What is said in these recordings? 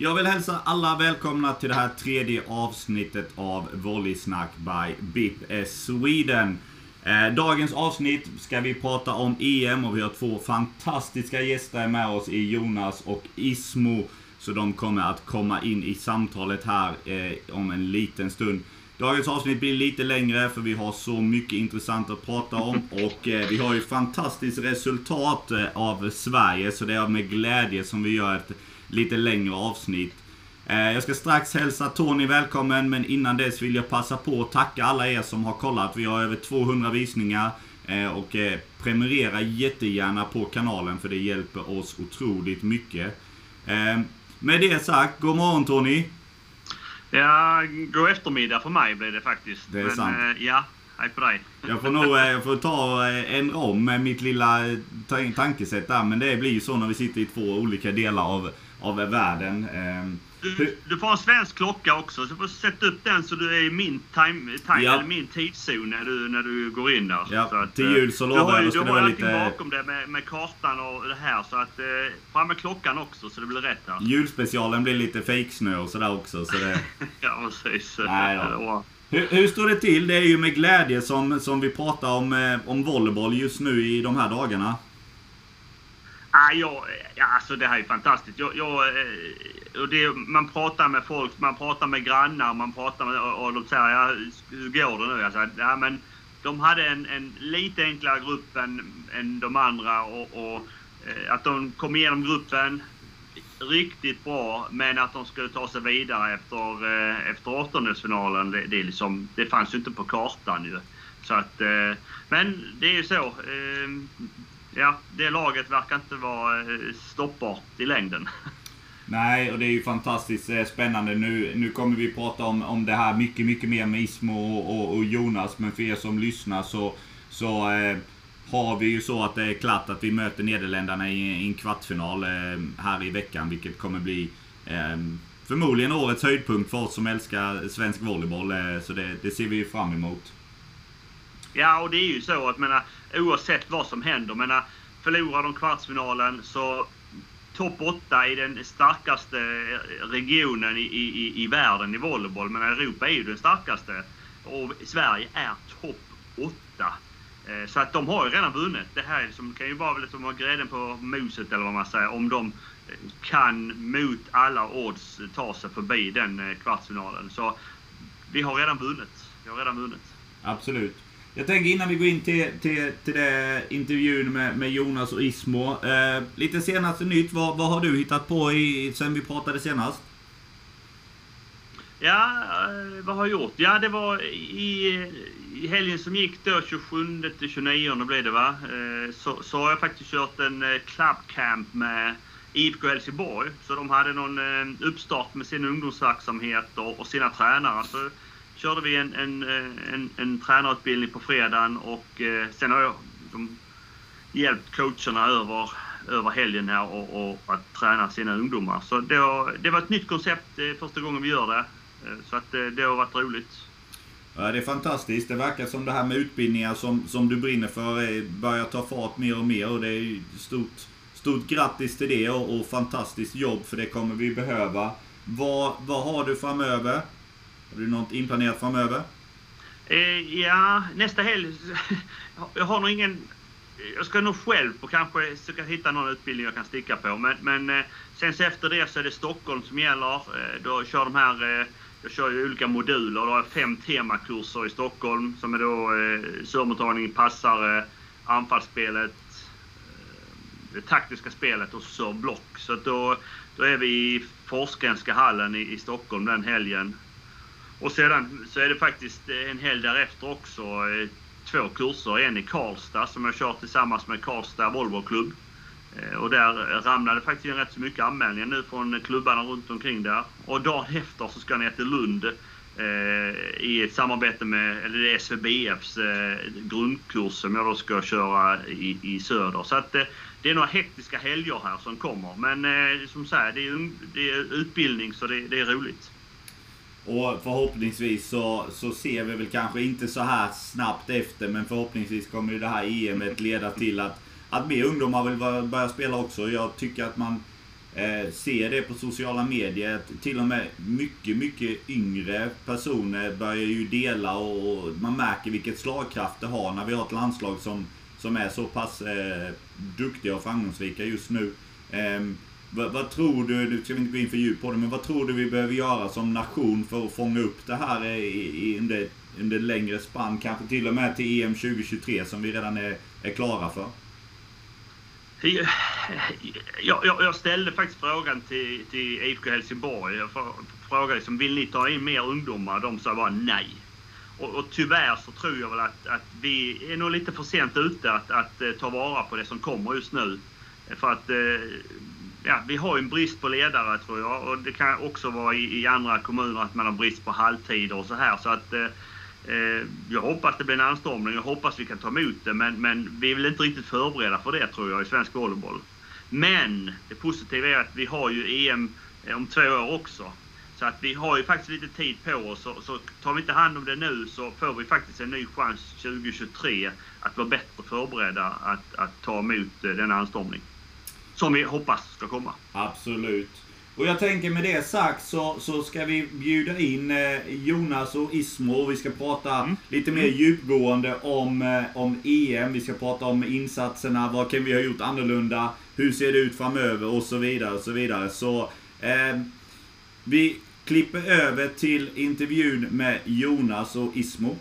Jag vill hälsa alla välkomna till det här tredje avsnittet av Volleysnack by BIP Sweden. Eh, dagens avsnitt ska vi prata om EM och vi har två fantastiska gäster med oss i Jonas och Ismo. Så de kommer att komma in i samtalet här eh, om en liten stund. Dagens avsnitt blir lite längre för vi har så mycket intressant att prata om och eh, vi har ju fantastiskt resultat av Sverige så det är med glädje som vi gör ett lite längre avsnitt. Eh, jag ska strax hälsa Tony välkommen men innan dess vill jag passa på att tacka alla er som har kollat. Vi har över 200 visningar eh, och eh, prenumerera jättegärna på kanalen för det hjälper oss otroligt mycket. Med det sagt, god morgon Tony! Ja, god eftermiddag för mig blir det faktiskt. Det är sant. Eh, ja, hej på dig. Jag får nog jag får ta en om med mitt lilla ta- tankesätt där. Men det blir ju så när vi sitter i två olika delar av, av världen. Ehm, Du, du får en svensk klocka också, så du får sätta upp den så du är i min, time, time, Ja. min tidszon när du, när du går in där. Ja, så att, till eh, jul så lovar jag, då ska Du har lite- bakom det med, med kartan och det här, så att eh, fram med klockan också så det blir rätt där. julspecialen blir lite fejksnö och sådär också. Så det, Ja, precis. Nej. Ja. hur, hur står det till? Det är ju med glädje som, som vi pratar om, eh, om volleyboll just nu i de här dagarna. Ah, jag, ja, alltså det här är fantastiskt. Jag, jag, eh, och det, man pratar med folk, man pratar med grannar, man pratar med, och, och de säger ja, hur går det nu? Jag säger, ja, men de hade en, en lite enklare grupp än, än de andra och, och eh, att de kom igenom gruppen riktigt bra men att de skulle ta sig vidare efter, eh, efter åttondelsfinalen, det, det, liksom, det fanns ju inte på kartan ju. Så att, eh, men det är ju så. Ja, det laget verkar inte vara eh, stoppbart i längden. Nej, och det är ju fantastiskt eh, spännande. Nu, nu kommer vi prata om, om det här mycket, mycket mer med Ismo och, och, och Jonas. Men för er som lyssnar så, så eh, har vi ju så att det är klart att vi möter Nederländerna i, i en kvartsfinal eh, här i veckan. Vilket kommer bli eh, förmodligen årets höjdpunkt för oss som älskar svensk volleyboll. Eh, så det, det ser vi ju fram emot. Ja, och det är ju så att menar, oavsett vad som händer, menar, förlorar de kvartsfinalen så topp 8 i den starkaste regionen i, i, i världen i volleyboll. Men Europa är ju den starkaste. Och Sverige är topp 8. Eh, så att de har ju redan vunnit. Det här liksom, kan ju vara liksom vara grädden på moset eller vad man säger. Om de eh, kan mot alla odds ta sig förbi den eh, kvartsfinalen. Så vi har redan vunnit. Vi har redan vunnit. Absolut. Jag tänker innan vi går in till, till, till det intervjun med, med Jonas och Ismo. Eh, lite senaste nytt. Vad, vad har du hittat på i, sen vi pratade senast? Ja, eh, vad har jag gjort? Ja, det var i, i helgen som gick då, 27 till 29 blev det va? Eh, så, så har jag faktiskt kört en eh, club camp med IFK Helsingborg. Så de hade någon uppstart med sin ungdomsverksamhet och, och sina tränare. Så körde vi en, en, eh, en, en tränarutbildning på fredagen och eh, sen har jag liksom hjälpt coacherna över, över helgen här och, och att träna sina ungdomar. Så det, var- det var ett nytt koncept eh, första gången vi gör det. Så att det har varit roligt. Ja, det är fantastiskt. Det verkar som det här med utbildningar som, som du brinner för börjar ta fart mer och mer. Och det är stort, stort grattis till det och, och fantastiskt jobb för det kommer vi behöva. Vad, vad har du framöver? Har du något inplanerat framöver? Eh, ja, nästa helg. Jag har nog ingen... Jag ska nog själv och kanske försöka hitta någon utbildning jag kan sticka på. Men, men eh, sen så efter det så är det Stockholm som gäller. Eh, då kör de här... Eh, jag kör ju olika moduler. Då har jag fem temakurser i Stockholm som är då eh, servemottagning, passare, anfallsspelet, det taktiska spelet och så block. Så att då, då är vi i Forsgrenska hallen i, i Stockholm den helgen. Och sedan så är det faktiskt eh, en helg därefter också eh, två kurser. En i Karlstad som jag kör tillsammans med Karlstad Volvo Club. Eh, och där ramlade faktiskt in rätt så mycket anmälningar nu från klubbarna runt omkring där. Och dagen efter så ska jag ner till Lund eh, i ett samarbete med, eller det är SVBFs eh, grundkurs som jag då ska köra i, i söder. Så att eh, det är några hektiska helger här som kommer. Men eh, som sagt, det är, det är utbildning så det, det är roligt. Och förhoppningsvis så, så ser vi väl kanske inte så här snabbt efter men förhoppningsvis kommer ju det här EMet leda till att, att mer ungdomar vill börja- spela också. Jag tycker att man eh, ser det på sociala medier. att Till och med mycket, mycket yngre personer börjar ju dela och man märker vilket slagkraft det har när vi har ett landslag som, som är så pass eh, duktiga och framgångsrika just nu. Eh, vad, vad, tror du, nu ska vi inte gå in för djupt på det, men vad tror du vi behöver göra som nation för att fånga upp det här i, i, under, under längre spann? Kanske till och med till EM 2023 som vi redan är, är klara för? Jag, jag, jag, ställde faktiskt frågan till, till IFK Helsingborg. Jag frågade liksom, vill ni ta in mer ungdomar? De sa bara nej. Och, och tyvärr så tror jag väl att, att vi är nog lite för sent ute att, att, eh, ta vara på det som kommer just nu. För att eh, ja, vi har en brist på ledare tror jag och det kan också vara i, i andra kommuner att man har brist på halvtider och så här. Så att, eh, eh, jag hoppas det blir en anstormning, jag hoppas vi kan ta emot det men, men vi är väl inte riktigt förberedda för det tror jag i svensk volleyboll. Men det positiva är att vi har ju EM eh, om två år också. Så att vi har ju faktiskt lite tid på oss. Så, så tar vi inte hand om det nu så får vi faktiskt en ny chans 2023 att vara bättre förberedda att, att ta emot eh, denna anstormning som vi hoppas ska komma. Absolut. Och jag tänker med det sagt så, så ska vi bjuda in eh, Jonas och Ismo. Vi ska prata mm. lite mer djupgående om, eh, om EM. Vi ska prata om insatserna, vad kan vi ha gjort annorlunda, hur ser det ut framöver och så vidare. Och så vidare. Så eh, vi klipper över till intervjun med Jonas och Ismo.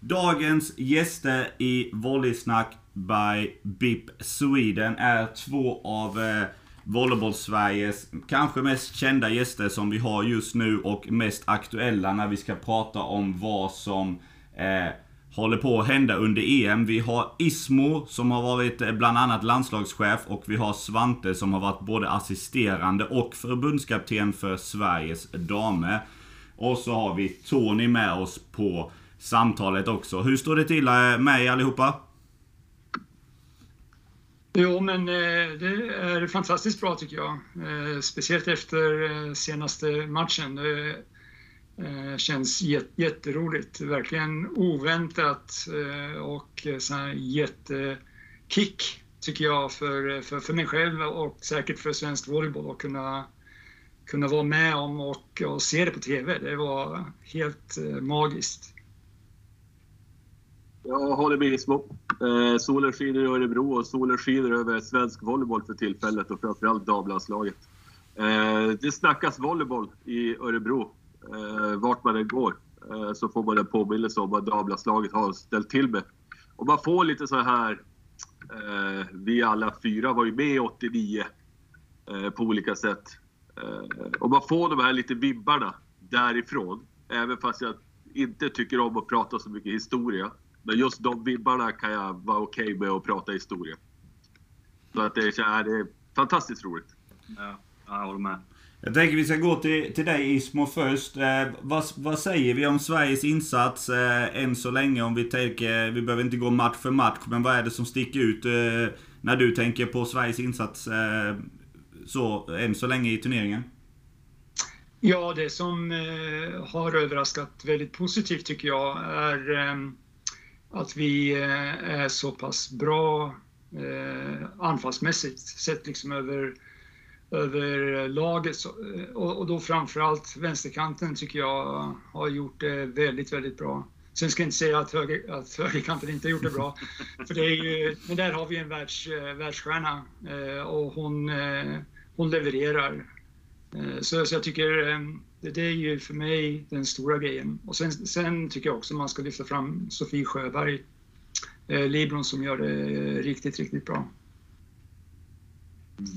Dagens gäster i Volleysnack by BIP Sweden är två av eh, Volleyboll-Sveriges kanske mest kända gäster som vi har just nu och mest aktuella när vi ska prata om vad som eh, håller på att hända under EM. Vi har Ismo som har varit eh, bland annat landslagschef och vi har Svante som har varit både assisterande och förbundskapten för Sveriges damer. Och så har vi Tony med oss på samtalet också. Hur står det till eh, med er allihopa? Jo, men eh, det är fantastiskt bra tycker jag. Eh, speciellt efter eh, senaste matchen. Det känns jätteroligt. Verkligen oväntat och jättekick tycker jag för, för, för mig själv och säkert för svensk volleyboll att kunna, kunna vara med om och, och se det på TV. Det var helt magiskt. Jag håller med Ismo. Eh, solen skiner i Örebro och solen skiner över svensk volleyboll för tillfället och framförallt damlandslaget. Eh, det snackas volleyboll i Örebro. Eh, vart man än går eh, så får man en påminnelse om vad damlandslaget har ställt till med. Och man får lite så här... Eh, vi alla fyra var ju med 89 eh, på olika sätt. Eh, och man får de här lite vibbarna därifrån. Även fast jag inte tycker om att prata så mycket historia. Men just de vibbarna kan jag vara okej okay med att prata historia. Så att det är, det är fantastiskt roligt. Ja, jag håller med. Jag tänker vi ska gå till, till dig Ismo först. Eh, vad, vad säger vi om Sveriges insats eh, än så länge? Om vi tänker, vi behöver inte gå match för match, men vad är det som sticker ut eh, när du tänker på Sveriges insats eh, så, än så länge i turneringen? Ja, det som eh, har överraskat väldigt positivt tycker jag är ehm, att vi eh, är så pass bra eh, anfallsmässigt sett liksom över, över laget. Eh, och, och då framförallt vänsterkanten tycker jag har gjort det väldigt, väldigt bra. Sen ska jag inte säga att, höger, att högerkanten inte har gjort det bra. För det är ju, men där har vi en världs, eh, världsstjärna och hon, hon levererar. Så, så jag tycker det, det, är ju för mig den stora grejen. Och sen, sen tycker jag också man ska lyfta fram Sofie Sjöberg, eh, Libron som gör det riktigt, riktigt bra. Mm.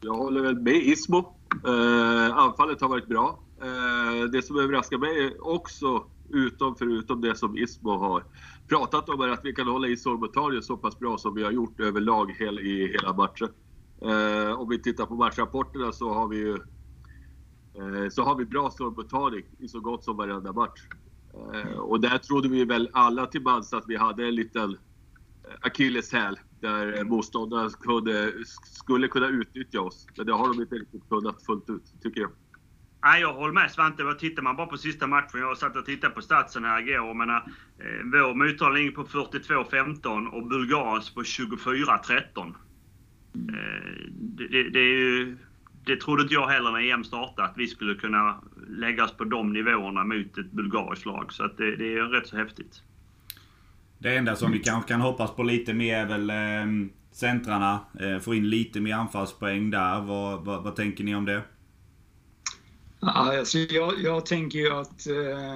Jag håller väl med Ismo. Eh, anfallet har varit bra. Eh, det som överraskar mig också, utom förutom det som Ismo har pratat om, är att vi kan hålla i Sorbotarien så pass bra som vi har gjort överlag hel, i hela matchen. Eh, om vi tittar på matchrapporterna så har vi ju så har vi bra stormmottagning i så gott som varenda match. Eh, och där trodde vi väl alla till bands att vi hade en liten eh, akilleshäl där motståndarna kunde, skulle kunna utnyttja oss. Men det har de inte riktigt kunnat fullt ut, tycker jag. Nej, jag håller med Svante. Tittar man bara på sista matchen, jag satt och tittade på statsen här igår. Jag menar, eh, vår mottagning på 42-15 och Bulgariens på 24-13. Eh, det, det, det är ju det trodde inte jag heller när EM startade, att vi skulle kunna lägga oss på de nivåerna mot ett bulgariskt lag. Så att det, det är rätt så häftigt. Det enda som vi kanske kan hoppas på lite mer är väl eh, centrarna. Eh, få in lite mer anfallspoäng där. Vad, vad, vad tänker ni om det? Alltså jag, jag tänker ju att eh,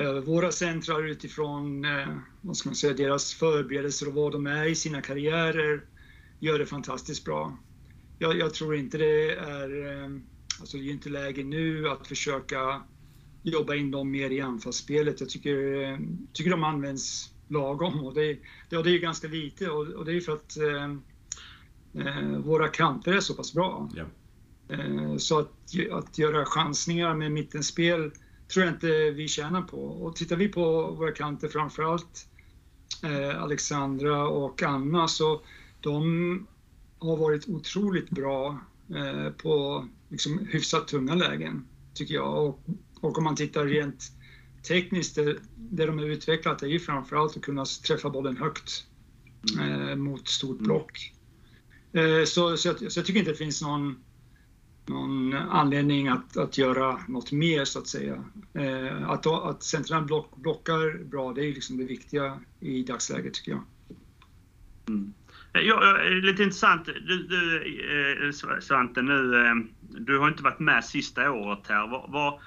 eh, våra centrar utifrån eh, vad ska man säga, deras förberedelser och vad de är i sina karriärer gör det fantastiskt bra jag, jag, tror inte det är... Eh, alltså det är inte läge nu att försöka jobba in dem mer i anfallsspelet. Jag tycker, eh, tycker de används lagom och det, det, och det är ganska lite och, och det är för att eh, eh, våra kanter är så pass bra. Ja. Eh, så att, att göra chansningar med mittenspel tror jag inte vi tjänar på. Och tittar vi på våra kanter, framförallt eh, Alexandra och Anna, så de har varit otroligt bra eh, på liksom, hyfsat tunga lägen, tycker jag. Och, och om man tittar rent tekniskt, det, det de har utvecklat är ju framförallt att kunna träffa bollen högt mm. eh, mot stort mm. block. Eh, så, så, jag, så jag tycker inte det finns någon, någon anledning att, att göra något mer, så att säga. Eh, att, att centrala block, blockar bra, det är liksom det viktiga i dagsläget, tycker jag. Mm. Ja, eh, lite intressant. Du, du eh, eh, Svante, nu, du har inte varit med sista året här. Vad, vad,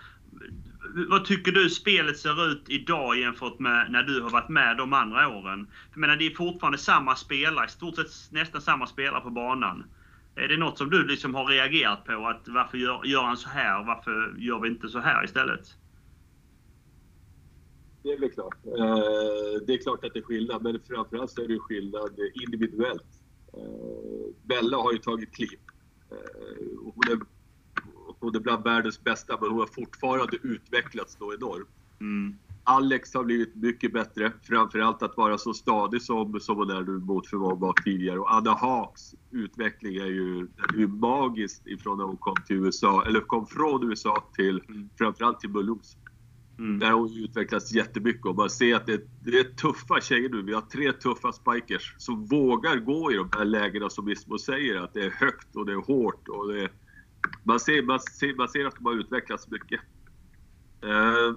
vad, tycker du spelet ser ut idag jämfört med när du har varit med de andra åren? Jag menar, det är fortfarande samma spelare, i stort sett nästan samma spelare på banan. Är det något som du liksom har reagerat på? Att varför gör, gör han så här? Varför gör vi inte så här istället? Det är väl klart. Eh, det är klart att det är skillnad, men framförallt så är det skillnad individuellt. Eh, Bella har ju tagit kliv. Eh, hon, är, hon är bland världens bästa, men hon har fortfarande utvecklats då enormt. Mm. Alex har blivit mycket bättre, framförallt att vara så stadig som, som hon är nu mot för vad var tidigare. Och Anna Haks utveckling är ju, är ju magiskt ifrån när hon kom till USA, eller kom från USA till mm. framförallt till Mulhouse. Mm. Där har hon utvecklats jättemycket och man ser att det, det, är tuffa tjejer nu. Vi har tre tuffa spikers som vågar gå i de här lägena som Ismo säger att det är högt och det är hårt. Och det är, man, ser, man, ser, man ser att de har utvecklats mycket. Eh,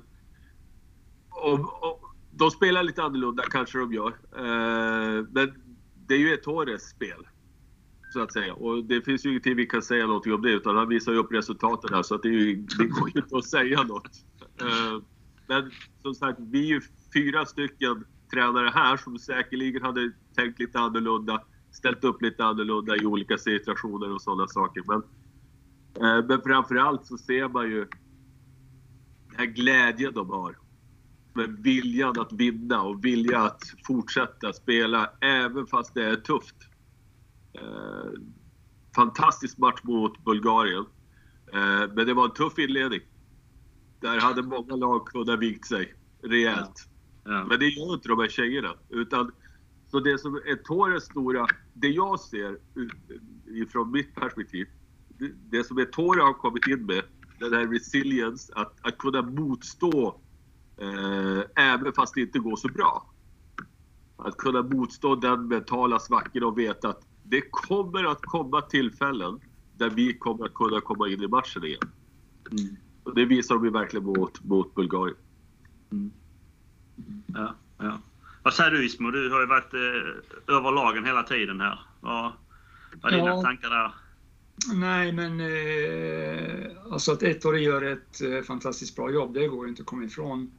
och, och, de spelar lite annorlunda kanske de gör. Eh, men det är ju Ettores spel. Så att säga. Och det finns ju ingenting vi kan säga någonting om det utan han visar ju upp resultaten här så att det, är ju, det går ju inte att säga något. Uh, men som sagt, vi är ju fyra stycken tränare här som säkerligen hade tänkt lite annorlunda, ställt upp lite annorlunda i olika situationer och sådana saker. Men, eh, men framförallt så ser man ju den här glädjen de har. Med viljan att vinna och vilja att fortsätta spela även fast det är tufft. Eh, fantastisk match mot Bulgarien. Eh, men det var en tuff inledning. Där hade många lag kunnat vikt sig rejält. Ja. Ja. Men det gör inte de här tjejerna. Utan, så det som är Torres stora, det jag ser ifrån mitt perspektiv, det, det som är Torre har kommit in med, den här resilience, att, att kunna motstå eh, även fast det inte går så bra. Att kunna motstå den mentala svackan och veta att det kommer att komma tillfällen där vi kommer att kunna komma in i matchen igen. Mm. Och det visar de ju verkligen mot, mot Bulgarien. Mm. Ja, ja. Vad säger du Ismo? Du har ju varit eh, över lagen hela tiden här. Vad, vad är dina ja. tankar där? Nej, men eh, alltså att ettårig gör ett eh, fantastiskt bra jobb, det går inte att komma ifrån.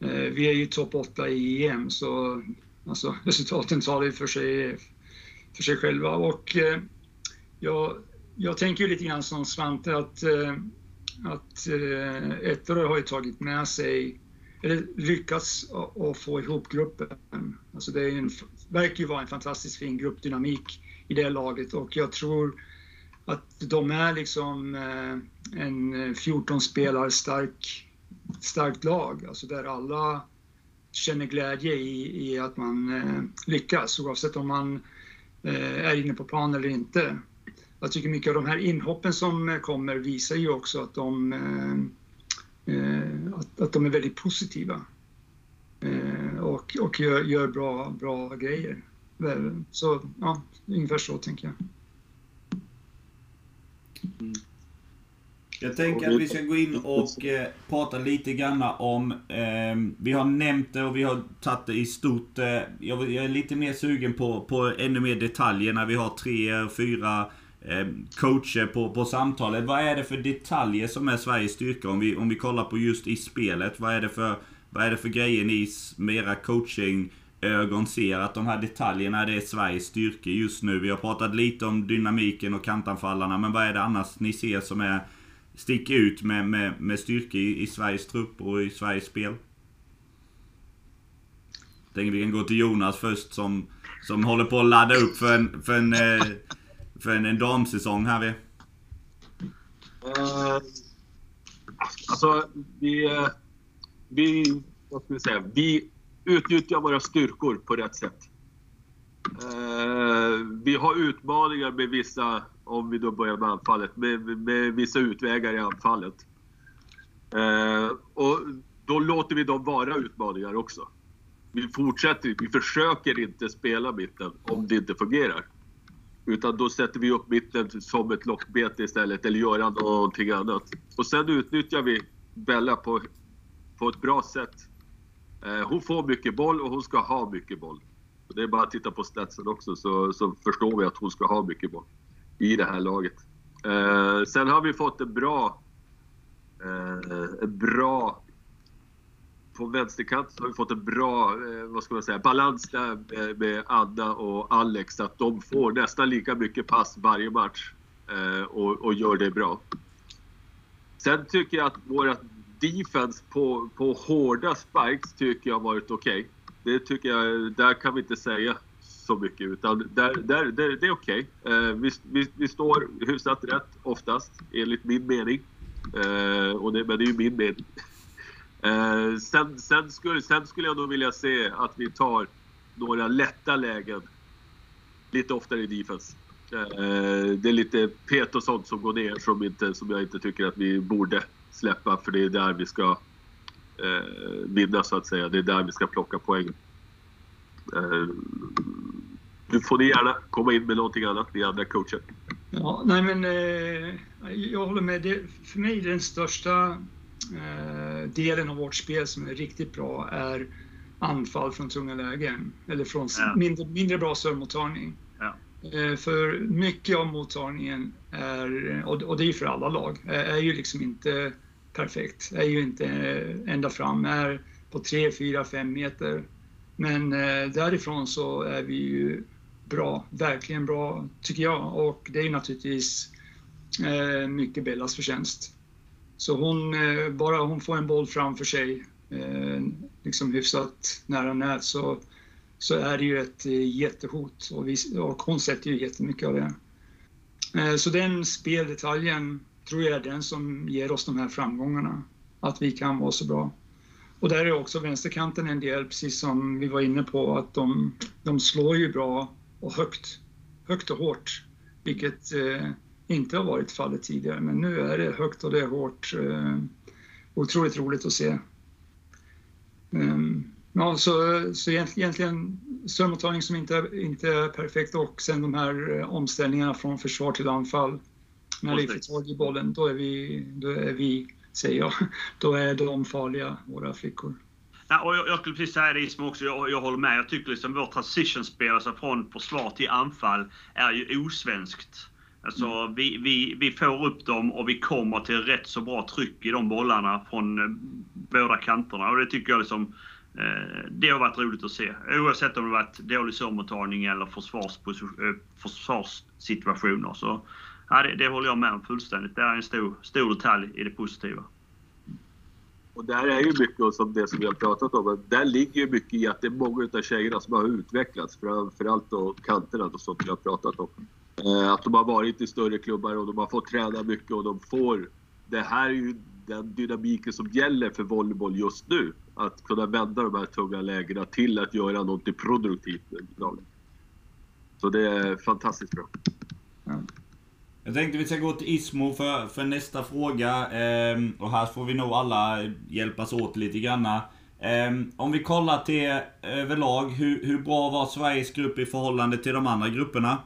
Eh, vi är ju topp 8 i EM, så alltså, resultaten talar ju för sig, för sig själva. Och eh, jag, jag tänker ju lite grann som Svante, att eh, att eh, Ettore har ju tagit med sig, eller lyckats att få ihop gruppen. Alltså det är en, verkar ju vara en fantastiskt fin gruppdynamik i det laget. Och jag tror att de är liksom eh, en eh, 14 spelare stark, starkt lag, alltså där alla känner glädje i, i att man eh, lyckas oavsett om man eh, är inne på plan eller inte jag tycker mycket av de här inhoppen som eh, kommer visar ju också att de, eh, eh, att, att de är väldigt positiva eh, och, och gör, gör, bra, bra grejer. Eh, så ja, ungefär så tänker jag. Mm. Jag tänker att vi ska gå in och eh, prata lite grann om... Eh, vi har nämnt det och vi har tagit det i stort. Eh, jag, jag, är lite mer sugen på, på ännu mer detaljer när vi har tre, fyra Eh, coacher på, på samtalet. Vad är det för detaljer som är Sveriges styrka? Om vi, om vi kollar på just i spelet. Vad är det för, vad är det för grejer ni med era coaching ögon ser att de här detaljerna det är Sveriges styrka just nu. Vi har pratat lite om dynamiken och kantanfallarna, men vad är det annars ni ser som är sticker ut med, med, med styrka i, i Sveriges trupp och i Sveriges spel? Jag tänker vi kan gå till Jonas först som, som håller på att ladda upp för en, för en, eh, för en, en damsäsong här. Vi. Uh, eh, alltså, vi, vi, vad ska vi säga, vi utnyttjar våra styrkor på rätt sätt. Uh, vi har utmaningar med vissa om vi då börjar med anfallet, med, med vissa utvägar i anfallet. Eh, och då låter vi dem vara utmaningar också. Vi fortsätter, vi försöker inte spela mitten om det inte fungerar. Utan då sätter vi upp mitten som ett lockbete istället, eller gör någonting annat. Och sen utnyttjar vi Bella på, på ett bra sätt. Eh, hon får mycket boll och hon ska ha mycket boll. Det är bara att titta på statsen också så, så förstår vi att hon ska ha mycket boll i det här laget. Eh, sen har vi fått en bra... Eh, en bra... På vänsterkant har vi fått en bra, eh, vad ska man säga, balans där med, med Anna och Alex. Att de får nästan lika mycket pass varje match eh, och, och, gör det bra. Sen tycker jag att våra defense på, på hårda spikes tycker jag har varit okej. Okay. Det tycker jag, där kan vi inte säga så mycket utan där, där, där, det är okej. Okay. Eh, vi, vi, vi, står hyfsat rätt oftast enligt min mening. Eh, och det, men det är ju min mening. Eh, sen, sen, skulle, sen skulle jag nog vilja se att vi tar några lätta lägen lite oftare i defense. Eh, det är lite pet och sånt som går ner som, inte, som jag inte tycker att vi borde släppa för det är där vi ska eh, vinna så att säga. Det är där vi ska plocka poäng. Eh, nu får ni gärna komma in med någonting annat, ni andra coacher. Ja, nej men eh, jag håller med. Det, för mig är den största delen av vårt spel som är riktigt bra är anfall från tunga lägen. Eller från ja. mindre, mindre bra servemottagning. Ja. Eh, för mycket av mottagningen är, och, det är ju för alla lag, är, är ju liksom inte perfekt. Är ju inte ända fram, är på 3, 4, 5 meter. Men eh, därifrån så är vi ju bra, verkligen bra tycker jag. Och det är naturligtvis eh, mycket Bellas förtjänst. Så hon, eh, bara hon får en boll framför sig, eh, liksom hyfsat nära nät, så, så är det ju ett eh, jättehot. Och, vi, och hon sätter ju jättemycket av det. Så den speldetaljen tror jag är den som ger oss de här framgångarna. Att vi kan vara så bra. Och där är också vänsterkanten en del, precis som vi var inne på, att de, de slår ju bra och högt, högt och hårt, vilket eh, inte har varit fallet tidigare. Men nu är det högt och det är hårt. Eh, otroligt roligt att se. Um, ja, så, så egentligen strömmottagning som inte är, inte är perfekt och sen de här eh, omställningarna från försvar till anfall. När vi får tag i bollen, då är vi, då är vi säger jag, då är de farliga, våra flickor. Ja, och jag, jag skulle precis säga det Ismo också, jag, jag håller med. Jag tycker liksom vårt transitionspel, alltså från försvar till anfall, är ju osvenskt. Alltså mm. vi, vi, vi får upp dem och vi kommer till rätt så bra tryck i de bollarna från eh, båda kanterna. Och det tycker jag liksom, eh, det har varit roligt att se. Oavsett om det varit dålig sårmottagning eller eh, försvarssituationer. Så ja, det, det håller jag med om fullständigt. Det är en stor, stor detalj i det positiva. Och där är ju mycket som det som vi har pratat om. Där ligger ju mycket i att det är många av tjejerna som har utvecklats. Framförallt då kanterna och sånt vi har pratat om. Eh, att de har varit i större klubbar och de har fått träna mycket och de får... Det här är ju den dynamiken som gäller för volleyboll just nu. Att kunna vända de här tunga lägena till att göra något produktivt. Så det är fantastiskt bra. Jag tänkte vi ska gå till Ismo för, för nästa fråga. Ehm, och här får vi nog alla hjälpas åt lite granna. Ehm, om vi kollar till eh, överlag, hur, hur bra var Sveriges grupp i förhållande till de andra grupperna?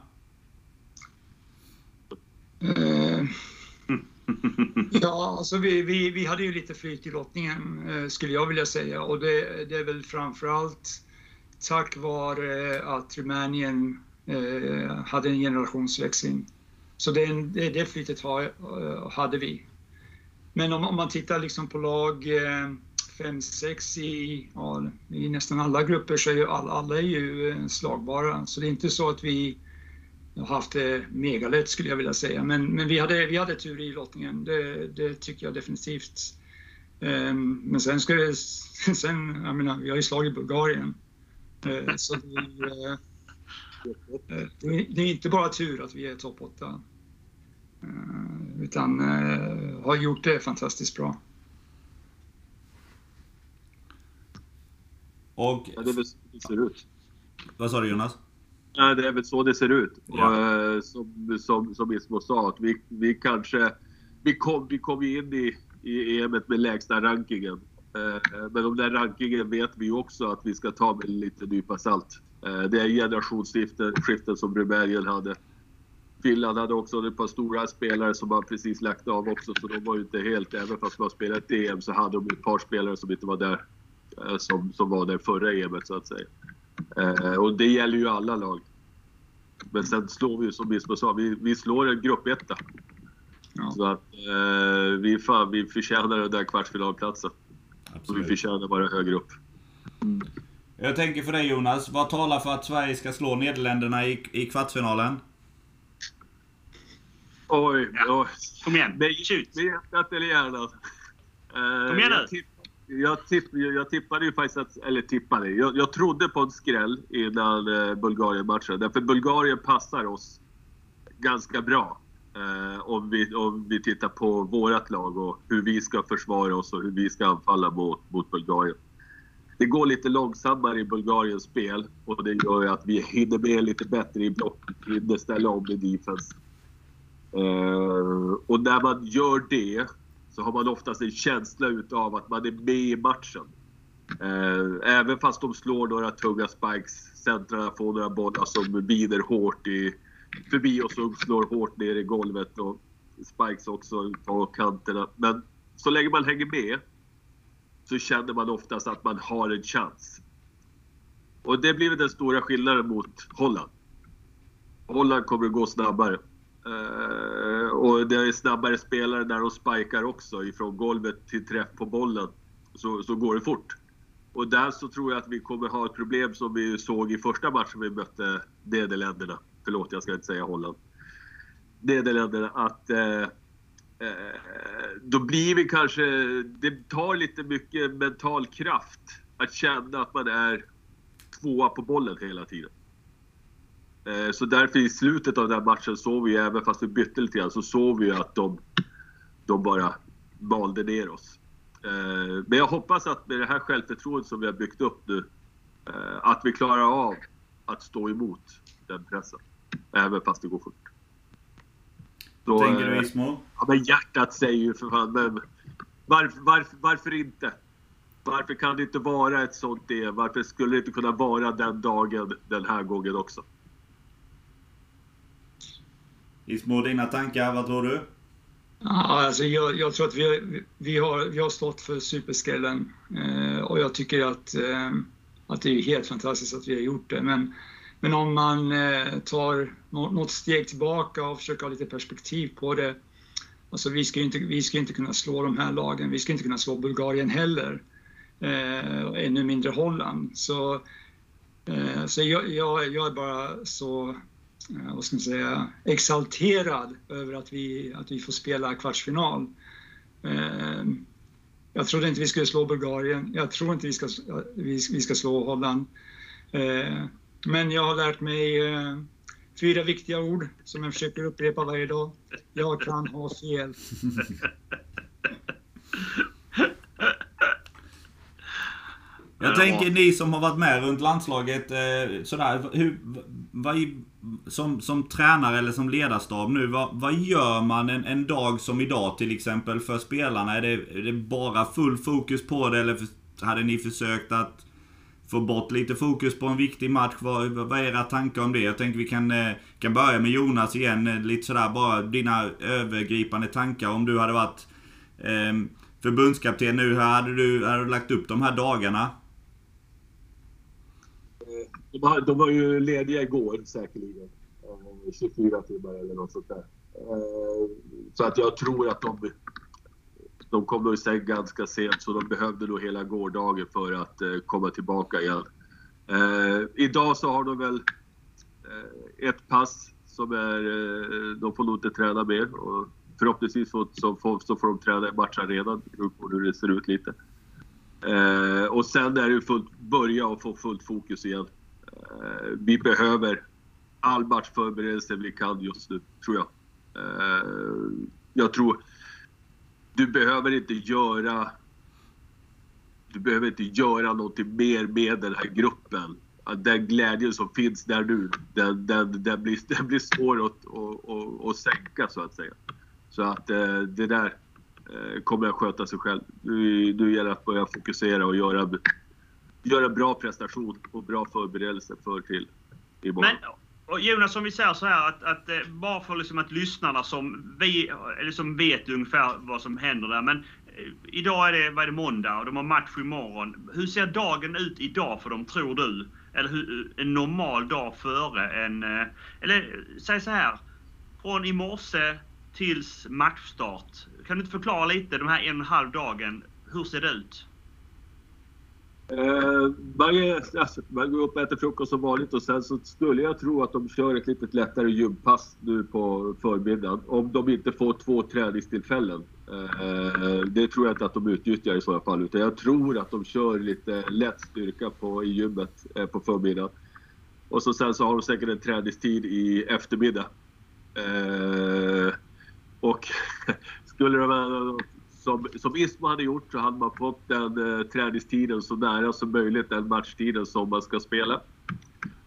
Eh, Eh, ja, alltså vi, vi, vi hade ju lite flyt i lottningen eh, skulle jag vilja säga och det, det är väl framförallt tack vare att Rumänien eh, hade en generationsväxling. Så det, det, det flytet ha, eh, hade vi. Men om, om, man tittar liksom på lag 5-6 i, ja, i nästan alla grupper så är ju alla, alla är ju slagbara. Så det är inte så att vi har haft det megalätt skulle jag vilja säga. Men, men vi, hade, vi hade tur i lottningen, det, det tycker jag definitivt. Um, men sen ska det, sen, jag menar, vi har ju slagit Bulgarien. Uh, så vi, uh, uh, det, är inte bara tur att vi är topp 8. utan har gjort det fantastiskt bra. Och... Ja, det är väl så det ser ut. Vad sa du Jonas? Nej, det är väl så det ser ut. Ja. Och, som, som, som Ismo sa, att vi, vi kanske... Vi kom, vi kom in i, i EM med lägsta rankingen. Eh, men om den rankingen vet vi också att vi ska ta med lite nypa salt. Eh, det är generationsskiften som Rumänien hade. Finland hade också ett par stora spelare som man precis lagt av också, så de var ju inte helt... Även fast man spelat EM så hade de ett par spelare som inte var där, eh, som, som var där förra EMet så att säga. Eh, och det gäller ju alla lag. Men sen slår vi som Bispo sa, vi, vi slår en gruppetta. Ja. Så att eh, vi, fan, vi förtjänar den där kvartsfinalplatsen. Absolut. Och vi förtjänar bara högre upp. Mm. Jag tänker för dig Jonas, vad talar för att Sverige ska slå Nederländerna i, i kvartsfinalen? Oj, ja. oj. Kom igen, med, Med hjärtat eller hjärnan? Kom igen nu! Jag, tipp, jag tippade ju faktiskt att, eller tippade, jag, jag trodde på en skräll innan eh, Bulgarien-matchen. Därför Bulgarien passar oss ganska bra. Eh, om, vi, om vi tittar på vårt lag och hur vi ska försvara oss och hur vi ska anfalla mot, mot Bulgarien. Det går lite långsammare i Bulgariens spel och det gör ju att vi hinner med lite bättre i blocket, hinner ställa om i defense. Eh, och när man gör det så har man oftast en känsla utav att man är med i matchen. Eh, även fast de slår några tunga spikes, centrarna får några bollar som bider hårt i, förbi och som slår hårt ner i golvet och spikes också på kanterna. Men så länge man hänger med så känner man oftast att man har en chans. Och det blir den stora skillnaden mot Holland. Holland kommer att gå snabbare. Eh, och det är snabbare spelare där de spikar också. Ifrån golvet till träff på bollen så, så går det fort. Och där så tror jag att vi kommer ha ett problem som vi såg i första matchen vi mötte Nederländerna. Förlåt, jag ska inte säga Holland. Nederländerna att eh, eh då blir vi kanske... Det tar lite mycket mental kraft att känna att man är tvåa på bollen hela tiden. Eh, så därför i slutet av den matchen såg vi, även fast vi bytte lite grann, så såg vi att de, de bara malde ner oss. Eh, men jag hoppas att med det här självförtroendet som vi har byggt upp nu, eh, att vi klarar av att stå emot den pressen. Även fast det går fort. Så, Tänker du Ismo? Ja, men hjärtat säger ju för fan, men varför, varför, varför inte? Varför kan det inte vara ett sånt det? Varför skulle det inte kunna vara den dagen den här gången också? Ismo, dina tankar, vad tror du? Ja, alltså jag, jag tror att vi, vi, har, vi har stått för superskrällen eh, och jag tycker att, eh, att det är helt fantastiskt att vi har gjort det. Men, men om man eh, tar något steg tillbaka och försöker ha lite perspektiv på det. Alltså vi ska inte, vi ska inte kunna slå de här lagen, vi ska inte kunna slå Bulgarien heller. Eh, ännu mindre Holland. Så, eh, så jag, jag, jag är bara så Eh, vad ska man säga, exalterad över att vi, att vi får spela kvartsfinal. Eh, jag trodde inte vi skulle slå Bulgarien. Jag tror inte vi ska, vi, ska slå Holland. Eh, men jag har lärt mig fyra viktiga ord som jag försöker upprepa varje dag. Jag kan ha fel. Jag tänker ni som har varit med runt landslaget, sådär, hur, vad, som, som tränare eller som ledarstab nu, vad, vad gör man en, en dag som idag till exempel för spelarna? Är det, är det bara full fokus på det eller för, hade ni försökt att få bort lite fokus på en viktig match. Vad, vad är era tankar om det? Jag tänker vi kan, eh, kan börja med Jonas igen. Eh, lite sådär bara dina övergripande tankar om du hade varit eh, förbundskapten nu. Hur hade du, hade du lagt upp de här dagarna? De var, de var ju lediga igår säkerligen. 24 timmar eller något sånt där. Eh, så att jag tror att de de kom nog i säng ganska sent så de behövde nog hela gårdagen för att eh, komma tillbaka igen. Eh, idag så har de väl ett pass som är, de får nog inte träna mer. Och förhoppningsvis får, så, får, så får de träna i matcharenan, på hur det ser ut lite. Eh, och sen är det fullt, börja och få fullt fokus igen. Eh, vi behöver all matchförberedelse vi kan just nu, tror jag. Eh, jag tror du behöver inte göra du behöver inte göra någonting mer med den här gruppen. Den glädjen som finns där nu, den, den, den, blir, den blir svår att, att, att, att sänka så att säga. Så att eh, det där kommer att sköta sig själv. Nu, nu gäller det att börja fokusera och göra, göra bra prestation och bra förberedelse för till imorgon. Men och Jonas, om vi säger så här att, att eh, bara för liksom att lyssnarna som, vi, liksom vet ungefär vad som händer där. Men eh, idag är det, vad är det måndag och de har match imorgon. Hur ser dagen ut idag för dem, tror du? Eller hur, eh, en normal dag före en... Eller säg så här. Från i morse tills matchstart. Kan du inte förklara lite, de här en och en halv dagen. Hur ser det ut? Eh, man, alltså, man går upp och äter frukost som vanligt och sen så skulle jag tro att de kör ett lite lättare gympass nu på förmiddagen. Om de inte får två träningstillfällen. Eh, det tror jag inte att de utnyttjar i så fall. Utan jag tror att de kör lite lätt styrka på, i gymmet eh, på förmiddagen. Och så sen så har de säkert en träningstid i eftermiddag. Eh, och skulle de som, som Ismo hade gjort så hade man fått den eh, träningstiden så nära som möjligt den matchtiden som man ska spela.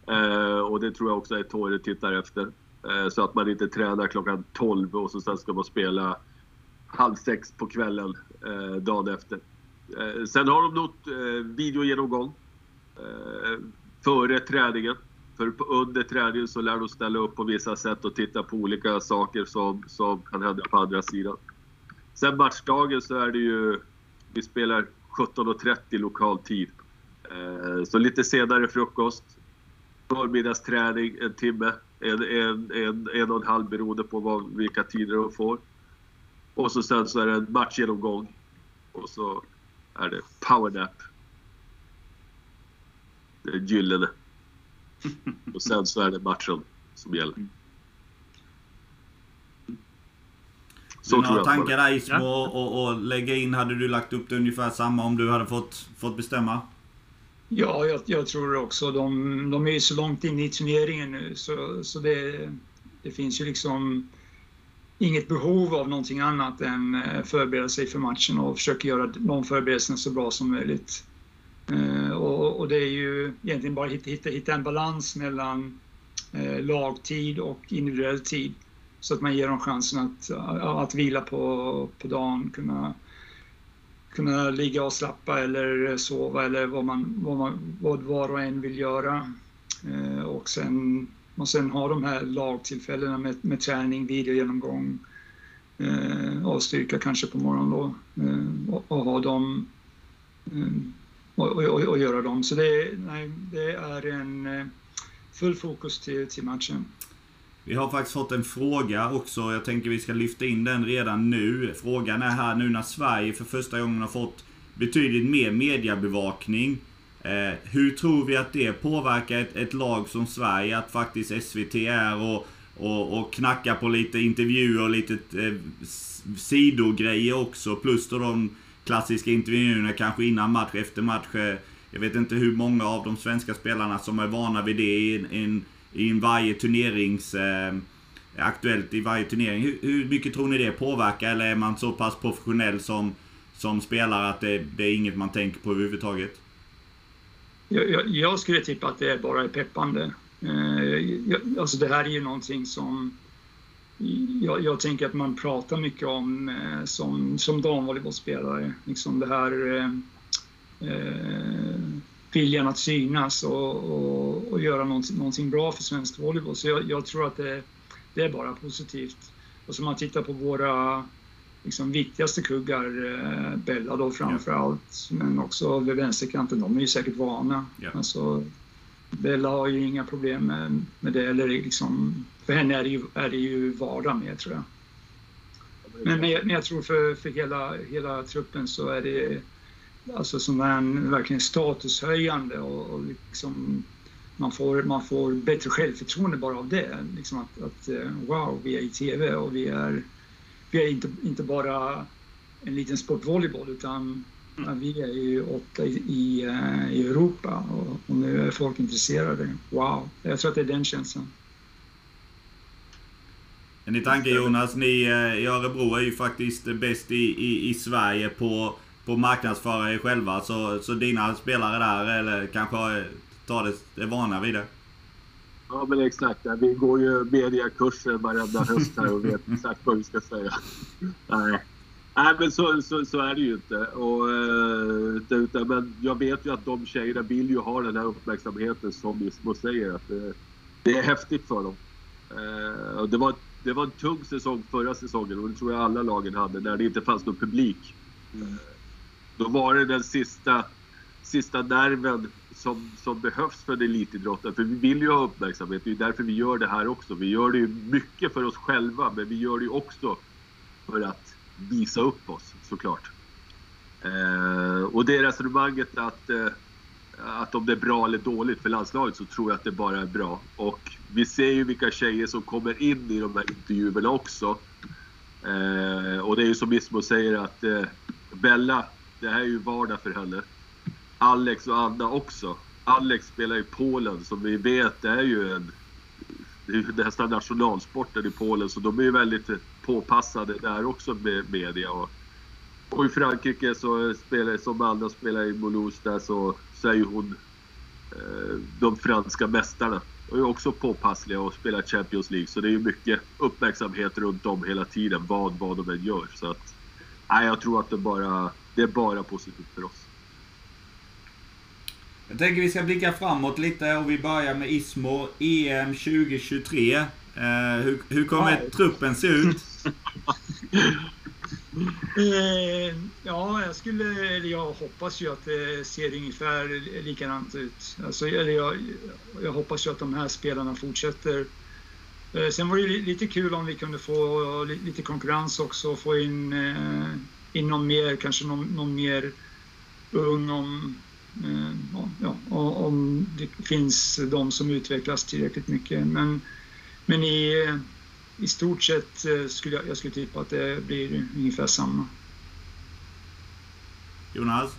Eh, och det tror jag också att Tore tittar efter. Eh, så att man inte tränar klockan 12 och så sen ska man spela halv sex på kvällen eh, dagen efter. Eh, sen har de nog eh, videogenomgång eh, före träningen. För under träningen så lär de ställa upp på vissa sätt och titta på olika saker som, som kan hända på andra sidan. Sen matchdagen så är det ju, vi spelar 17.30 lokal tid. Eh, så lite senare frukost, förmiddagsträning en timme, en, en, en, en och en halv beroende på vad, vilka tider de får. Och så sen så är det en matchgenomgång och så är det powernap. Det är gyllene. Och sen så är det matchen som gäller. Så Dina tror tankar där Ismo ja. och, och lägga in, hade du lagt upp det ungefär samma om du hade fått, fått bestämma? Ja, jag, jag tror också. De, de är ju så långt in i turneringen nu så, så det, det finns ju liksom inget behov av någonting annat än eh, förbereda sig för matchen och försöka göra de förberedelserna så bra som möjligt. Uh, och, och, det är ju egentligen bara att hitta, hitta, hitta en balans mellan uh, lagtid och individuell tid. Så att man ger dem chansen att, att vila på, på dagen, kunna, kunna ligga och slappa eller sova eller vad, man, vad, man, vad var och en vill göra. Eh, och, sen, och sen ha de här lagtillfällena med, med träning, videogenomgång eh, och styrka kanske på morgonen då eh, och, och, ha dem eh, och, och, och, göra dem. Så det, nej, det är en eh, full fokus till, till matchen. Vi har faktiskt fått en fråga också. Jag tänker vi ska lyfta in den redan nu. Frågan är här nu när Sverige för första gången har fått betydligt mer mediebevakning. Eh, hur tror vi att det påverkar ett, ett, lag som Sverige? Att faktiskt SVT är och, och, och knackar på lite intervjuer och lite eh, sidogrejer också. Plus då de klassiska intervjuerna kanske innan match, efter match. Eh, jag vet inte hur många av de svenska spelarna som är vana vid det i en, en i varje turnerings... Eh, aktuellt i varje turnering. Hur, hur, mycket tror ni det påverkar? Eller är man så pass professionell som, som spelare att det, det är inget man tänker på överhuvudtaget? Jag, jag, jag skulle tippa att det bara är peppande. Eh, jag, alltså det här är ju någonting som jag, jag, tänker att man pratar mycket om eh, som, som damvolleybollspelare. Liksom det här eh, eh viljan att synas och, och, och göra någonting, någonting, bra för svensk volleyboll. Så jag, jag tror att det, det, är bara positivt. Och så man tittar på våra liksom, viktigaste kuggar, eh, Bella då framför allt, men också vid vänsterkanten, de är ju säkert vana. Ja. Alltså, Bella har ju inga problem med, med det, eller liksom, för henne är det ju, är det ju vardag med tror jag. Men, men, jag, men jag tror för, för hela, hela truppen så är det alltså som en verkligen statushöjande och, och liksom man får, man får bättre självförtroende bara av det. Liksom att, att eh, wow, vi är i TV och vi är, vi är inte, inte bara en liten sportvolleyboll utan mm. vi är ju åtta i, i, eh, i Europa och, och, nu är folk intresserade. Wow, jag tror att det är den känslan. Ni tanke Jonas, ni eh, i Örebro är ju faktiskt bäst i, i, i Sverige på, på marknadsföra er själva. Så, så dina spelare där, eller kanske tar det, är vana vid det? Ja men exakt. Vi går ju mediakurser varenda höst här och vet exakt vad vi ska säga. Nej. Nej men så, så, så, är det ju inte. Och, eh, utan, men jag vet ju att de tjejerna vill ju ha den här uppmärksamheten som Ismo säger. Att det, det är häftigt för dem. Eh, och det var det var en tung säsong förra säsongen och det tror jag alla lagen hade när det inte fanns någon publik. Mm. Då var det den sista, sista nerven som, som behövs för en elitidrottare. För vi vill ju ha uppmärksamhet. Det är därför vi gör det här också. Vi gör det ju mycket för oss själva men vi gör det ju också för att visa upp oss såklart. Eh, och det resonemanget att eh, att om det är bra eller dåligt för landslaget så tror jag att det bara är bra. Och vi ser ju vilka tjejer som kommer in i de här intervjuerna också. Eh, och det är ju som Ismo säger att eh, Bella, det här är ju vardag för henne. Alex och Anna också. Alex spelar i Polen som vi vet är ju en det är nästan nationalsporten i Polen så de är ju väldigt påpassade där också med media. Och, och i Frankrike så spelar, som Anna spelar i Moulouse där så så är ju hon eh, de franska mästarna. Och är också påpassliga och spelar Champions League. Så det är ju mycket uppmärksamhet runt om hela tiden, vad, vad de än gör. Så att, nej, jag tror att det, bara, det är bara positivt för oss. Jag tänker vi ska blicka framåt lite och vi börjar med Ismo EM 2023. Eh, hur, hur kommer ja. truppen se ut? Eh, ja, jag skulle, jag hoppas ju att det ser ungefär likadant ut. Alltså, eller jag, jag hoppas ju att de här spelarna fortsätter. Eh, sen var det lite kul om vi kunde få lite konkurrens också och få in, eh, in någon mer, kanske någon, någon mer ung om, eh, ja, om det finns de som utvecklas tillräckligt mycket. Men, men i i stort sett eh, skulle jag, jag skulle tippa att det blir ungefär samma. Jonas?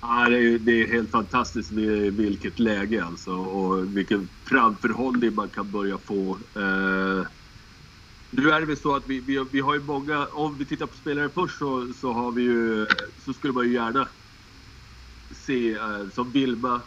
Ja, det, är, det är helt fantastiskt vilket läge alltså och vilken framförhållning man kan börja få. Eh, nu är det väl så att vi, vi, vi, har ju många, om vi tittar på spelare först så, så har vi ju, så skulle man ju gärna se eh, som Vilma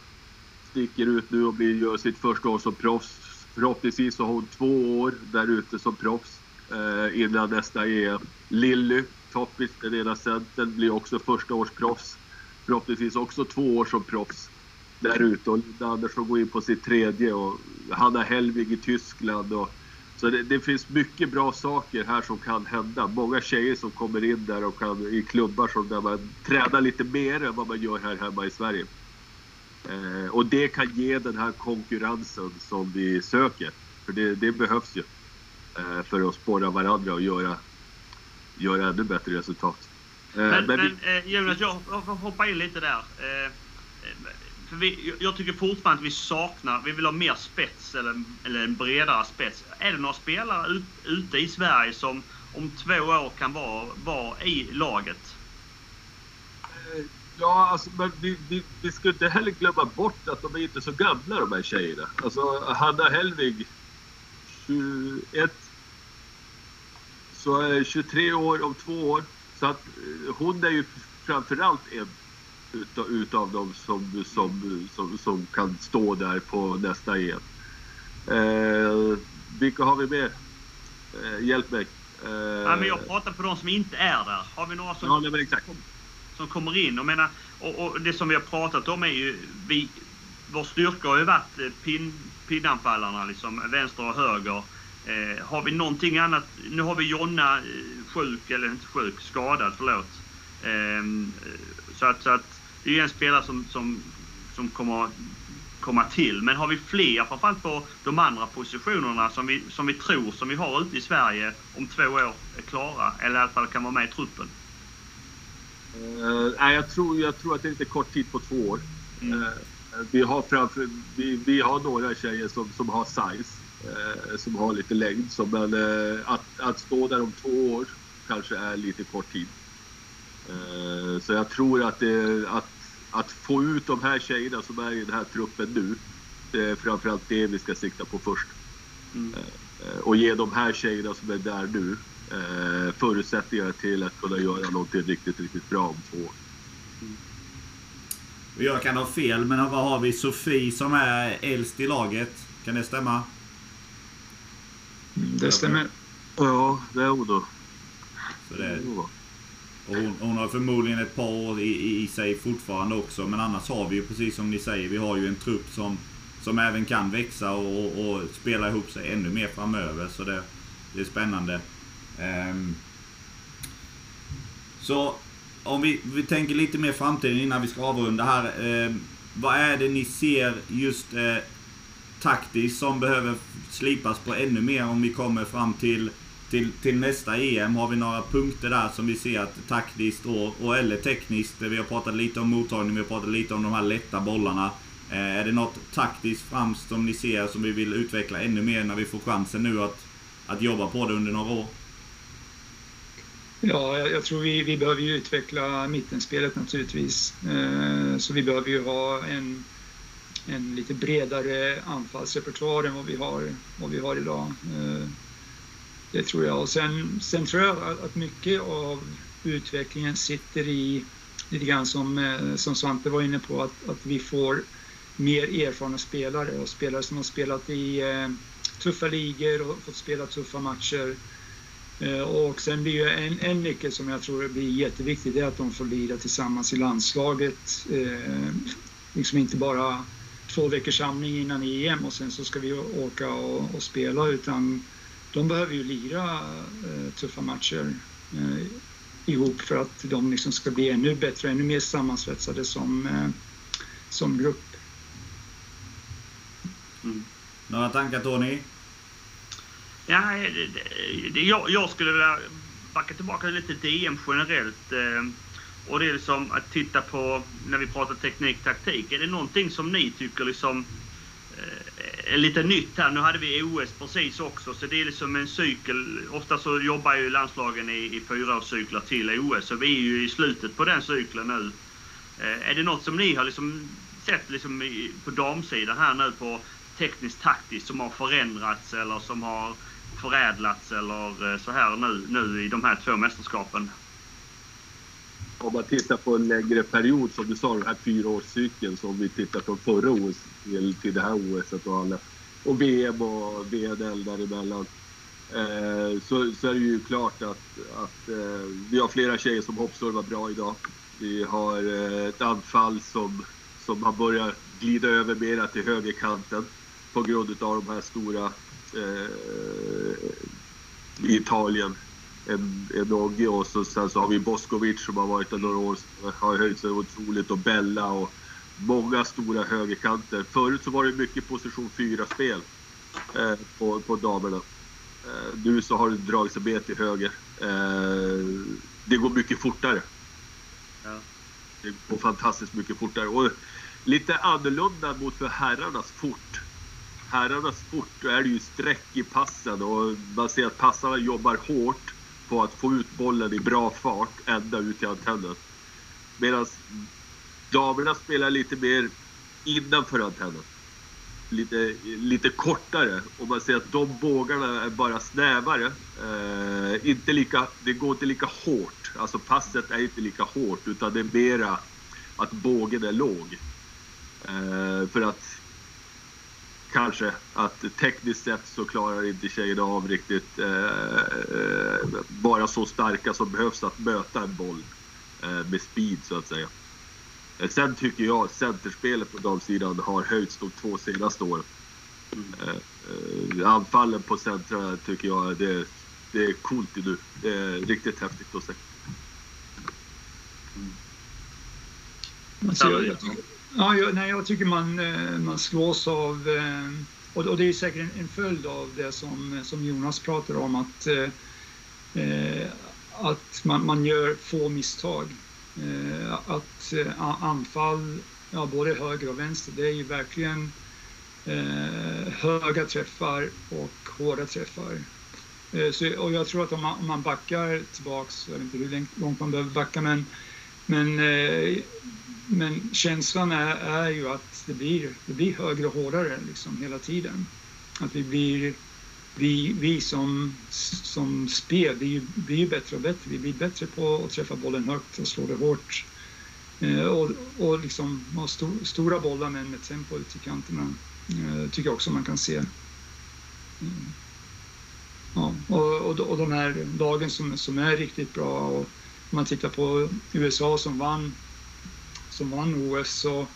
sticker ut nu och blir, gör sitt första år som proffs Förhoppningsvis har hon två år där ute som proffs eh, innan nästa EM. Lilly Toppis, den ena centern, blir också första års proffs. Förhoppningsvis också två år som proffs där ute. Och Linda Andersson går in på sitt tredje och Hanna Helvig i Tyskland. Och, så det, det, finns mycket bra saker här som kan hända. Många tjejer som kommer in där och kan, i klubbar som där man tränar lite mer än vad man gör här hemma i Sverige. Eh, och det kan ge den här konkurrensen som vi söker. För det, det behövs ju eh, för att spåra varandra och göra, göra ännu bättre resultat. Eh, men, men, men eh, Jonas, jag hoppar in lite där. För vi, jag tycker fortfarande att vi saknar, vi vill ha mer spets eller, eller en bredare spets. Är det några spelare ut, ute i Sverige som om två år kan vara, vara i laget? Eh, ja, alltså, men vi, vi, vi ska inte heller glömma bort att de är inte så gamla de här tjejerna. Alltså Hanna Helvig, 21. Så är 23 år om två år. Så att eh, hon är ju framförallt en utav, utav dem som, som, som, som kan stå där på nästa EM. Eh, vilka har vi med? Eh, hjälp mig. Eh, ja, men jag pratar på de som inte är där. Har vi några som... Ja, men exakt. som kommer in. Och, menar, och, och det som vi har pratat om är ju, vi, vår styrka har ju varit eh, pin, pinnanfallarna, liksom, vänster och höger. Eh, har vi någonting annat, nu har vi Jonna eh, sjuk, eller inte sjuk, skadad, förlåt. Eh, så, att, så att det är ju en spelare som, som, som kommer komma till. Men har vi fler, framförallt på de andra positionerna som vi, som vi tror, som vi har ute i Sverige, om två år är klara, eller i alla fall kan vara med i truppen? Uh, nej, jag tror, jag tror att det är lite kort tid på två år. Mm. Uh, vi, har framför, vi, vi har några tjejer som, som har size, uh, som har lite längd. Så, men att, att stå där om två år kanske är lite kort tid. så jag tror att, det, att att få ut de här tjejerna som är i den här truppen nu, det är framförallt det vi ska sikta på först. Mm. Eh, och ge de här tjejerna som är där nu eh, förutsättningar till att kunna göra någonting riktigt, riktigt bra om två år. Mm. Jag kan ha fel, men vad har vi? Sofie som är äldst i laget. Kan det stämma? Mm, det stämmer. Ja, det är hon då. Så det, och hon, hon, har förmodligen ett par år i, i, sig fortfarande också. Men annars har vi ju precis som ni säger, vi har ju en trupp som, som även kan växa och, och, och spela ihop sig ännu mer framöver. Så det, det är spännande. Um, så om vi, vi tänker lite mer framtiden innan vi ska avrunda här. Eh, vad är det ni ser just eh, taktiskt som behöver slipas på ännu mer om vi kommer fram till till, till nästa EM har vi några punkter där som vi ser att taktiskt och, och eller tekniskt. Vi har pratat lite om mottagning, vi har pratat lite om de här lätta bollarna. Eh, är det något taktiskt framst som ni ser som vi vill utveckla ännu mer när vi får chansen nu att, att jobba på det under några år? Ja, jag, jag tror vi, vi behöver ju utveckla mittenspelet naturligtvis. Eh, så vi behöver ju ha en, en lite bredare anfallsrepertoar än vad vi har, vad vi har idag. Eh, det tror jag. Och sen, sen tror jag att mycket av utvecklingen sitter i, lite grann som, eh, som Svante var inne på, att, att vi får mer erfarna spelare och spelare som har spelat i eh, tuffa ligor och fått spela tuffa matcher. Eh, och sen blir ju en, en nyckel som jag tror blir jätteviktig, det är att de får lira tillsammans i landslaget. Eh, liksom inte bara två veckors samling innan EM och sen så ska vi åka och, och spela utan de behöver ju lira eh, tuffa matcher eh, ihop för att de liksom ska bli ännu bättre, ännu mer sammansvetsade som, eh, som grupp. Mm. Några tankar Tony? Ja, det, det, jag, jag, skulle vilja backa tillbaka lite till DM generellt. Eh, och det är liksom att titta på, när vi pratar teknik, taktik. Är det någonting som ni tycker liksom Eh, lite nytt här. Nu hade vi OS precis också, så det är liksom en cykel. Ofta så jobbar ju landslagen i, i fyraårscyklar till OS, så vi är ju i slutet på den cykeln nu. Eh, är det något som ni har liksom sett liksom i, på damsidan här nu på tekniskt taktiskt som har förändrats eller som har förädlats eller eh, så här nu, nu i de här två mästerskapen? Om man tittar på en längre period, som du sa, den här fyraårscykeln som vi tittar från förra OS till, till det här OS och alla. Och VM och VNL däremellan. Eh, så, så är det ju klart att, att eh, vi har flera tjejer som hoppservar bra idag. Vi har eh, ett anfall som, som har börjat glida över mera till högerkanten på grund av de här stora eh, i Italien. En, en Ogge och så, sen så har vi Boskovic som har varit där några år, har höjt sig otroligt och Bella och många stora högerkanter. Förut så var det mycket position 4-spel eh, på, på damerna. Eh, nu så har det dragit sig med till höger. Eh, det går mycket fortare. Ja. Det går fantastiskt mycket fortare. Och lite annorlunda mot för herrarnas fort. Herrarnas fort, då är det ju streck i passen och man ser att passarna jobbar hårt på att få ut bollen i bra fart ända ut till antennen. Medan Damerna spelar lite mer innanför antennen. Lite, lite kortare och man ser att de bågarna är bara snävare. Eh, inte lika, det går inte lika hårt. Alltså passet är inte lika hårt utan det är mera att bågen är låg. Eh, för att kanske att tekniskt sett så klarar inte tjejerna av riktigt eh, bara så starka som behövs att möta en boll eh, med speed så att säga. Eh, sen tycker jag centerspelet på damsidan har höjts de två senaste åren. Mm. Anfallen på centra tycker jag det, det är coolt nu. Det är riktigt häftigt att se. Mm. Jag, ja, jag, nej, jag tycker man, eh, man slås av eh, och, det är säkert en, en, följd av det som, som Jonas pratar om att, eh, att man, man gör få misstag. Att anfall, ja, både höger och vänster, det är ju verkligen höga träffar och hårda träffar. Så, och jag tror att om man, om man backar tillbaks, jag vet inte hur långt man behöver backa, men, men men känslan är, är ju att det blir, det blir högre och hårdare liksom hela tiden. Att vi blir, vi, vi som, som spel, vi blir ju bättre och bättre. Vi blir bättre på att träffa bollen högt och slå det hårt. Eh, och, och liksom ha stor, stora bollar men med tempo ut i kanterna. Eh, tycker jag också man kan se. Mm. Ja, och, och, och de här lagen som, som är riktigt bra. Och om man tittar på USA som vann som vann OS. Så,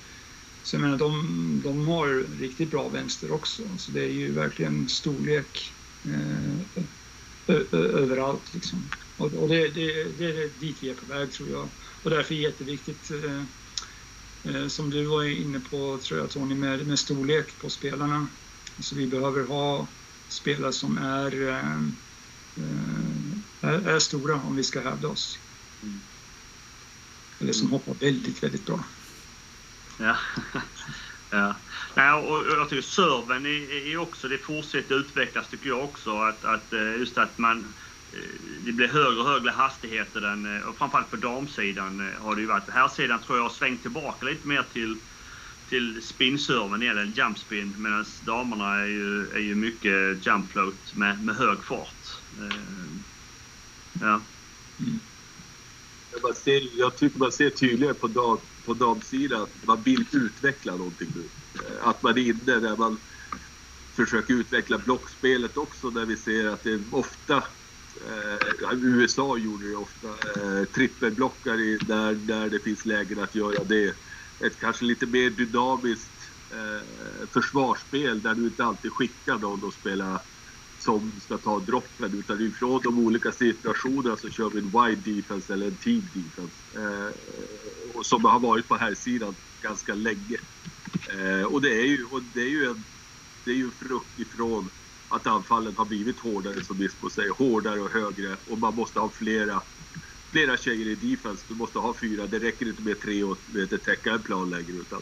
så jag menar, de, de har riktigt bra vänster också. Så det är ju verkligen storlek eh, överallt. Liksom. Och, och det, det, det, är dit vi är på väg tror jag. Och därför är det jätteviktigt, eh, eh, som du var inne på tror jag Tony, med, med storlek på spelarna. Så vi behöver ha spelare som är, eh, eh är, är stora om vi ska hävda oss. Mm. Eller som hoppar väldigt, väldigt bra. Ja. ja. Nej, och jag tycker serven är, är också, det fortsätter utvecklas tycker jag också. Att, att eh, just att man eh, det blir högre och högre hastigheter den, eh, och framförallt på damsidan har det ju varit. Här sidan tror jag har svängt tillbaka lite mer till, till spinserven eller jump spin medan damerna är ju, är ju mycket jump float med, med hög fart. Ja. Mm. Jag, ser, jag tycker man ser tydligare på, dam, på damsidan att man vill utveckla någonting nu. Eh, att man är inne där man försöker utveckla blockspelet också där vi ser att det är ofta eh, USA gjorde det ofta. Eh, trippelblockar i, där, där det finns lägen att göra det. Ett kanske lite mer dynamiskt eh, försvarsspel där du inte alltid skickar någon att spela som ska ta droppen utan ifrån de olika situationerna så kör vi en wide defense eller en team defense. Eh, som har varit på här sidan ganska länge. Eh, och det är ju, och det är ju en, det är ju en frukt ifrån att anfallen har blivit hårdare som Ismo säger. Hårdare och högre och man måste ha flera, flera tjejer i defense. Du måste ha fyra. Det räcker inte med tre och vet, täcka en plan längre utan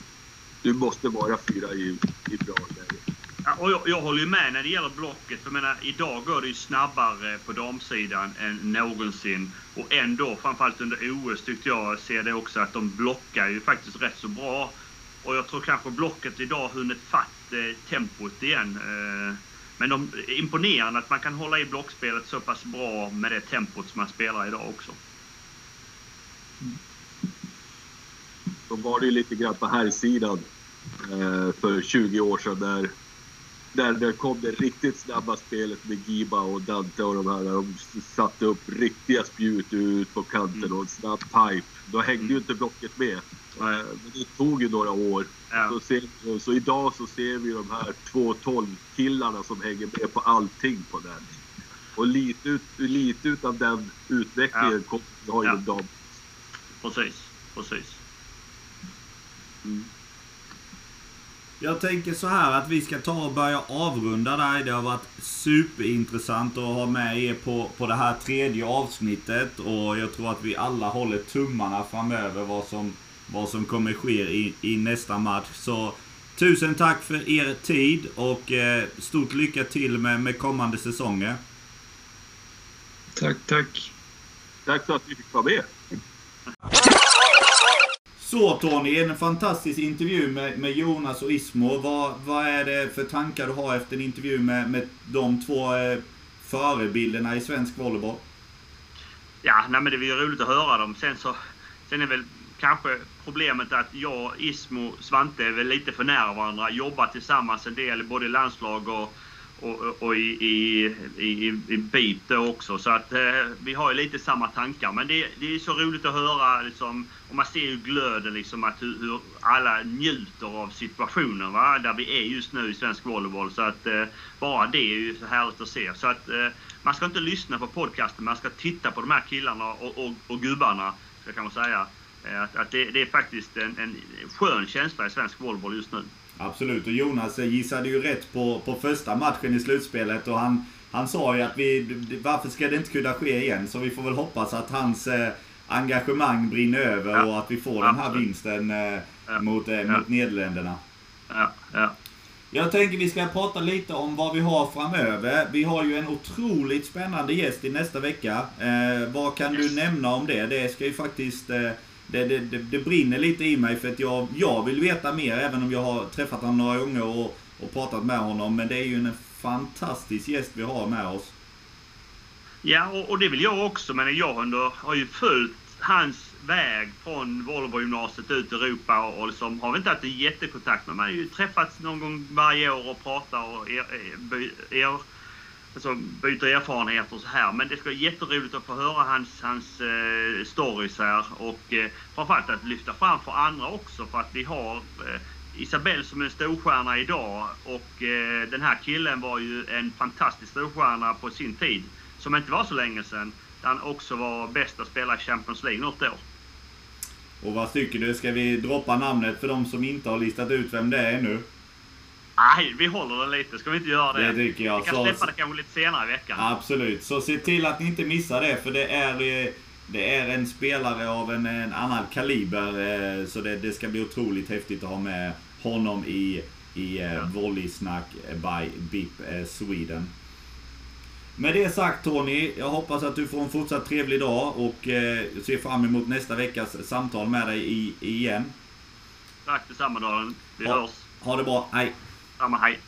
du måste vara fyra i, i bra läge. Ja, och jag, jag, håller ju med när det gäller blocket. För jag menar, idag går det ju snabbare på damsidan än någonsin. Och ändå, framförallt under OS tyckte jag, ser det också att de blockar ju faktiskt rätt så bra. Och jag tror kanske blocket idag hunnit fatt eh, tempot igen. Eh, men de, imponerande att man kan hålla i blockspelet så pass bra med det tempot som man spelar idag också. Då var det ju lite grann på här sidan eh, för 20 år sedan där där det kom det riktigt snabba spelet med Giba och Dante och de här. Där de satte upp riktiga spjut ut på kanten och en snabb pipe. Då hängde ju inte blocket med. Men det tog ju några år. Ja. Så, ser, så, idag så ser vi de här 2-12 killarna som hänger med på allting på den. Och lite, ut, lite utav den utvecklingen ja. har ju ja. de. Precis, precis. Mm. Jag tänker så här att vi ska ta och börja avrunda där. Det har varit superintressant att ha med er på, på det här tredje avsnittet. Och jag tror att vi alla håller tummarna framöver vad som, vad som kommer ske i, i nästa match. Så tusen tack för er tid och eh, stort lycka till med, med kommande säsonger. Tack, tack. Tack för att vi fick vara med. Så Tony, en fantastisk intervju med, med Jonas och Ismo. Vad, vad är det för tankar du har efter en intervju med, med de två eh, förebilderna i svensk volleyboll? Ja, nej, men det är ju roligt att höra dem. Sen så sen är väl kanske problemet att jag, Ismo, Svante är väl lite för nära varandra. Jobbar tillsammans en del, både i landslag och, och, och i, i, i, i BIP då också. Så att eh, vi har ju lite samma tankar. Men det, det är så roligt att höra liksom, och man ser ju glöden liksom att hur, hur alla njuter av situationen va? där vi är just nu i svensk volleyboll. Så att eh, bara det är ju så härligt att se. Så att eh, man ska inte lyssna på podcasten, man ska titta på de här killarna och, och, och gubbarna, ska jag kanske säga. Eh, att, att det, det, är faktiskt en, en skön känsla i svensk volleyboll just nu. Absolut, och Jonas gissade ju rätt på, på första matchen i slutspelet och han, han sa ju att vi, varför ska det inte kunna ske igen? Så vi får väl hoppas att hans eh, engagemang brinner över ja. och att vi får den här vinsten eh, ja. mot, eh, mot Nederländerna. Ja. Ja. Jag tänker vi ska prata lite om vad vi har framöver. Vi har ju en otroligt spännande gäst i nästa vecka. Eh, vad kan yes. du nämna om det? Det ska ju faktiskt eh, det, det, det, det, brinner lite i mig för att jag, jag vill veta mer även om jag har träffat honom några gånger och, och pratat med honom. Men det är ju en fantastisk gäst vi har med oss. Ja, och, och det vill jag också. Men jag ändå har ju följt hans väg från Volvo-gymnasiet ut i Europa och, och liksom, har vi inte haft en jättekontakt med. Man har ju träffats någon gång varje år och pratat och er, er, er alltså, byter erfarenheter och så här. Men det ska vara jätteroligt att få höra hans, hans eh, stories här och eh, framförallt att lyfta fram för andra också för att vi har eh, Isabelle som en storstjärna idag och eh, den här killen var ju en fantastisk storstjärna på sin tid som inte var så länge sedan. Där han också var bäst att spela i Champions League något år. Och vad tycker du? Ska vi droppa namnet för de som inte har listat ut vem det är ännu? Nej, vi håller den lite. Ska vi inte göra det? Det tycker jag. Vi kan släppa det kanske lite senare i veckan. Absolut. Så se till att ni inte missar det, för det är, eh, det är en spelare av en, en annan kaliber. Eh, så det, det ska bli otroligt häftigt att ha med honom i, i eh, ja. Volleysnack by BIP Sweden. Med det sagt Tony, jag hoppas att du får en fortsatt trevlig dag och ser fram emot nästa veckas samtal med dig i, igen. Tack detsamma Daniel. Vi ha, hörs. Ha det bra. Hej. Samma, hej.